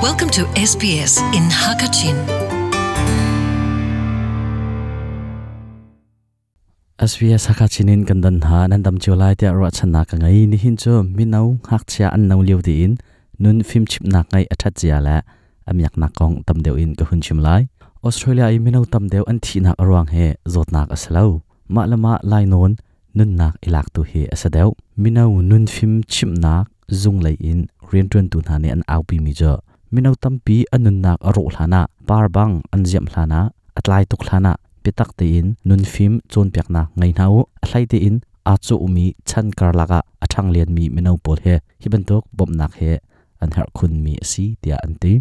Welcome to SBS in Hakachin. SBS Hakachinin kandan ha, nan dam chulai te ro chana ka ngai, ni hin chu minau hak chia an nau liu ti in, nun film chip nak ngai athat chia la amyak na kong tam deu in ka hun chim lai. Australia i minau tam deu an thi nak arwang he, zot nak asalo ma lama lai non nun nak ilak tu he asadeu minau nun film chim nak zung lai in rian tun tu na ne an au pi mi jo minau tam pi anun nak aro hlana par bang an jiam hlana atlai tuk hlana pitak te in nun phim chon piak na ngai nau ahlai te in a chu umi chan kar laga athang lian mi minau pol he hiban tok bom nak he an har khun mi si tia an ti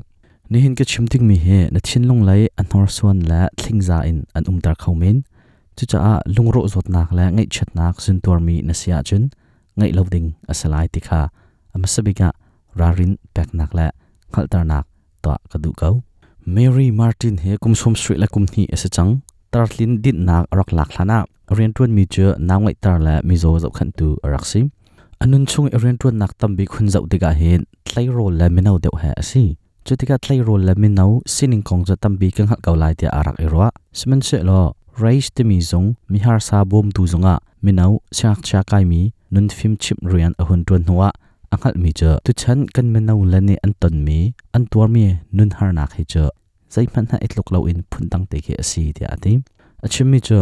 ni hin ke chimting mi he na thin long lai an hor suan la thlingza in an um tar khaumin chu cha a lungro zot nak la ngai chat nak sun tor mi na sia chun ngai loading asalai ti kha amasabiga rarin pek nak la khaltarnak tar nak to ka du kau. Mary Martin he kum som street la kum ni asa chang. Tarlin din nak rak lak hlana rian tuan mi chu naw ngai tar la mi zo zo khan tu rak sim anun chung rian tuan nak tam bi khun zau diga hen tlai ro la minau deu ha asi chutika tlai ro la minau sining kong cha tam bi kang hal kaulai tia arak irwa siman se lo raise te mi zong, mi har sa bom tu zonga minau chak chakai mi, nun phim chip rian ahun tuan huwa angal mi cha tu chan kan minau la ni an ton mi an tuar mi nun har nak hi cha zai man ha itluk lo in phun tang te ke asi ti ati achim mi cha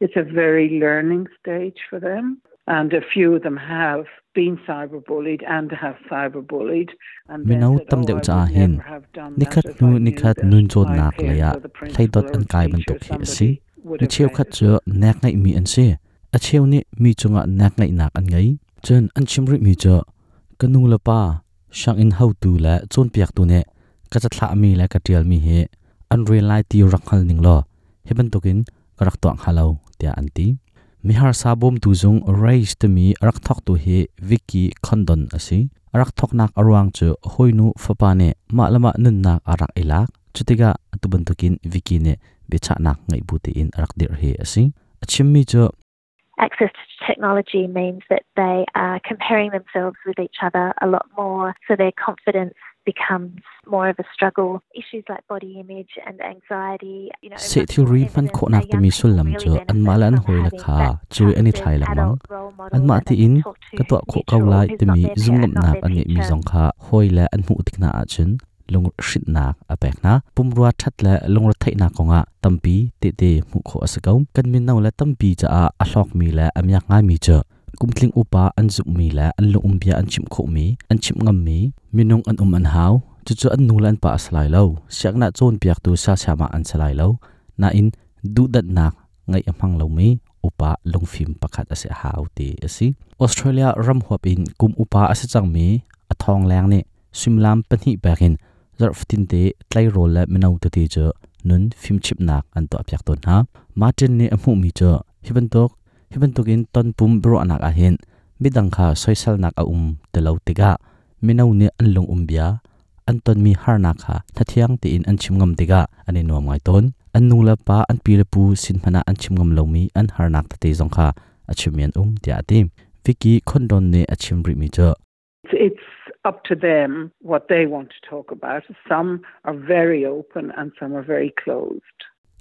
It's a very learning stage for them. And a few of them have been cyberbullied and have cyberbullied. And then minau said, tam "Oh, deuh I cha would hin never have done that nikhat if nu I knew nikhat that nun chon my nak parent leya or the thlai dot principal an or kai ban teacher, tok hi asi somebody would ni have cheu khat raised chu nek ngai mi an se a cheu ni mi chunga nek ngai nak an ngai chen an chimri mi cha kanu la pa shang in how tu la chon piak tu ne ka cha thla mi la ka tial mi he an real lai ti rak hal ning lo heben tokin karak to halo tia anti mi har sa bom tu zung raise te mi rak thok tu he wiki khondon asi arak thok nak arwang chu hoinu fapa ne ma lama nun nak arak ilak chutiga atuban tukin wiki ne becha nak ngai buti in arak dir he asi achim mi chu access to technology means that they are comparing themselves with each other a lot more, so their confidence sẽ thiêu ri phân khổ nạc tì mì xuân lầm chờ ăn má là ăn hồi là khá chứ anh thai là ăn mã thì in cái tọa khổ cao lại tì mì dung ngậm nạp ăn mì dòng khá hồi là ăn mụ tích nạ chân lung shit nak a pek na. Pumrua that le lung ra thai na konga. Tampi te te mu kho asakau kan min nau la tampi cha a a hlok mi la amyak nga mi cha. Kumtling upa an zuk mi la an lu umbia an chim kho mi, an chim ngam mi. Minung an um an hau. Chu chu an nulan pa aslai lo siak na chon piak tu sa sama an salai lo na in, du dat nak ngai amhang lo mi. Upa lungfim pakhat ase hau ti asi australia ram huap in kum upa ase chang mi. Athong lang ni. Simlam panhi bakin zarftin te tlai rol la menau te ti cho nun phim chip nak an to apyak ton, ha? Martin ne amu mi cho hiban tok hiban tok in ton pum bro anak a hen. Midang kha soisal nak a um te lo tiga menau ne an long um bia. An ton mi har nak kha. Thathiang ti in an chim ngam tiga ani e nuam ngai ton. An nu la pa, an pi le pu, sin phana an chim ngam lo mi an har nak te zong kha. Achimian um tia tim viki khondon ne achim ri mi cho it's up to them what they want to talk about. Some are very open and some are very closed.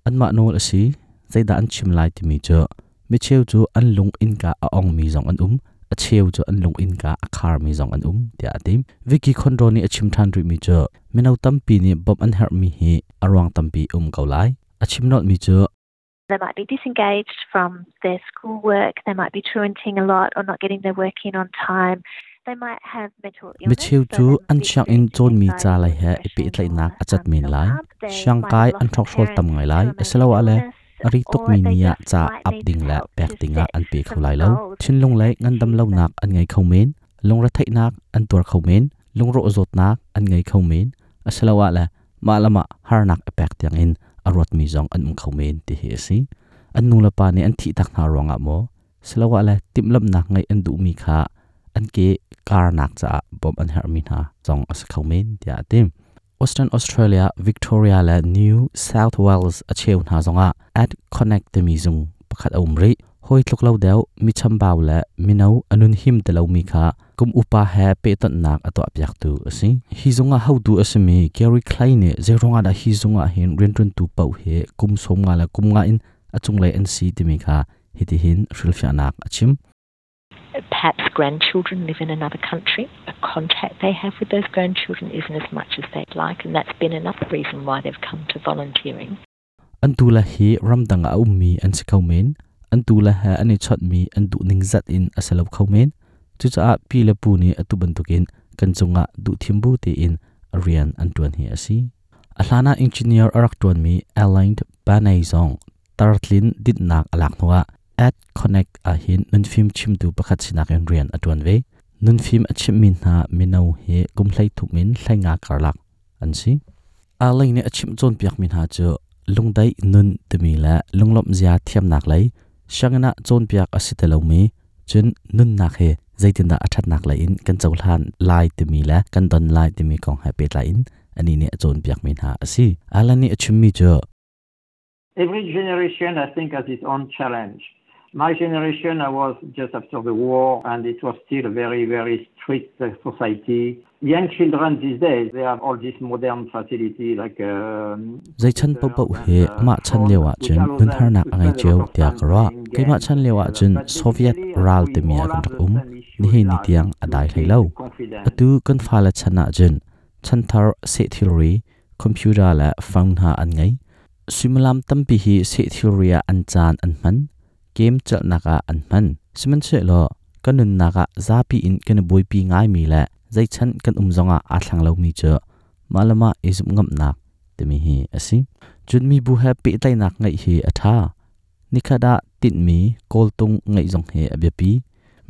an ma nol asi zaida an chim lai ti mi cho mi cheu chu an lung in ka a ong mi zong an um a cheu chu an lung in ka a khar mi zong an um tia atim viki khondro ni achim than ri mi cho minau tampi ni bob an her mi hi arwang tampi um kaulai achim not mi cho They might be disengaged from their schoolwork. They might be truanting a lot or not getting their work in on time. They might have mental illness. mi cheu so chu they an might be chang in chon mi experiencing cha lai he anxiety, ipi tlai depression, nak or, achat um, min lai self-harm. They siang might kai have an lost thok a sol parent tam ngai to lai a mental esalawa le illness, ari tok or mi they nia just cha might ap need ding la help pek to tinga set an pe some khau lai lo goals chin lung lai ngan dam lo achieve nak an ngai khau men lung ra thai nak an tur khau men lung ro zot nak an ngai khau men asalawa la ma lama har nak pek tiang in arot mi zong an um khau men ti he si an nu la pa ni an thi tak na ronga mo salawa la timlam nak ngai an du mi kha an ki kar nak cha bom an her min ha chong as khau men tia tim. Western Australia, Victoria la New South Wales a cheu na zonga. At connect the mizung pakhat a umri hoi tluk lo deu mi cham baw la minau anun him te lo mi kha. Kum upa ha pe tan nak ato apyak tu asi hi zonga how du asmi gary kleine ze ronga da hi zonga hin ren tun tu pau he. Kum som nga la kum nga in achung lai nc ti mi kha. Hiti hin shrilfya nak achim perhaps grandchildren live in another country. A contact they have with those grandchildren isn't as much as they'd like, and that's been another reason why they've come to volunteering. an tu la hi ramdanga ummi an sikau men an tu la ha ani chot mi an du ning zat in asalo khau men chu cha pi la pu ni atu ban tukin kan chunga du thimbu te in arian an tuan hi asi ahlana engineer arak tuan mi aligned banai zong tartlin dit nak alak nuwa at connect a hin nun film chim tu pakhat sinak en rian atun ve nun film achim min ha minau he kum hlai thuk min hlai nga karlak an si a lai ne achim chon piak min ha chu lungdai nun tumi la lunglom zia thiam nak lai shangna chon piak asitelo mi chun nun nak he zaitin da athat nak lai in kan chawlan lai tumi la kan don lai tumi kong ha pet lai in ani ne chon piak min ha asi alani achim mi cho Every generation, I think, has its own challenge. My generation, I was just after the war, and it was still a very, very strict uh, society. Young children these days, they have all this modern facility like. Um, zai chan pau pau he ma chan lewa chen nun har nak angai cheu tia karwa ke ma chan lewa chen soviet ral te mia kan rak um ni he ni tiang adai thailo atu kan phala chana chen chan thar se theory computer la phone ha an ngai simulam tampi hi se theory an chan an man kem chal naka an man siman che lo kanun naka zapi in kan boi pi ngai mi la zai chan kan umzonga a à à thlang lo mi che malama izum ngam nak temi hi asi à chun mi bu happy tai nak ngai hi atha nikhada tin mi kol tung ngai jong he abyapi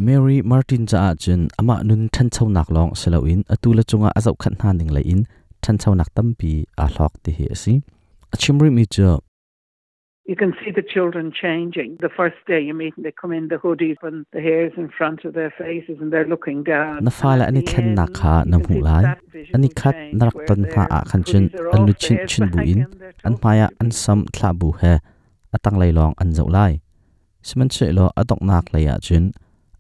Mary Martin cha chun ama nun than chau nak long selo in. Atula chunga azau khan han ding lai in. Than chau nak tampi a hlok ti hi asi achimri mi cha You can see the children changing. The first day you meet them, they come in the hoodies and the hairs in front of their faces and they're looking down. na fala ani thlen nak kha nam hu lai. ani khat narak ton ha a khan chun an lu chin chin bu in an maya an sam thla bu he. Atang lai long an zau lai. Siman che lo adok nak lai a chun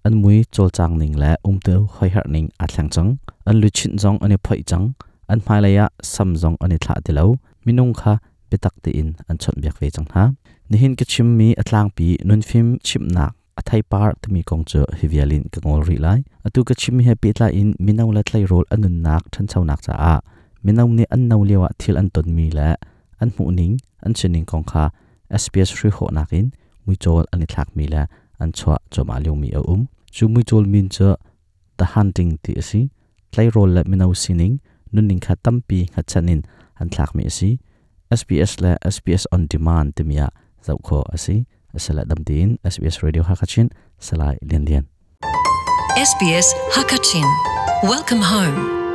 an mui chol chang ning la um te hoi har ning a thlang chang. An lu chin jong ani phoi chang. An mai lai a sam jong ani thla te lo. Minung kha betak te in an chon biak ve chang ha ni hin ke chim mi atlang pi nun phim chim nak a thai par tumi kong cho hivialin ka ngol ri lai. Atu ka chim he pi tla in minau la thlai rol anun nak than chau nak cha a. Minau ni an nau lewa thil an ton mi la an mu ning, an chening kong kha. SPS ri ho nakin mui chol ani thlak mi la an chwa choma lew mi a um. Chu mui chol min cha the hunting ti si. Thlai rol la minau sining nun ning kha tampi kha chanin an thlak mi si. SBS และ SBS on demand ติมยาเจ้าขออาศัยสละดำดิน SBS Radio Hakachin สลายเลียนเลีน SBS Hakachin Welcome home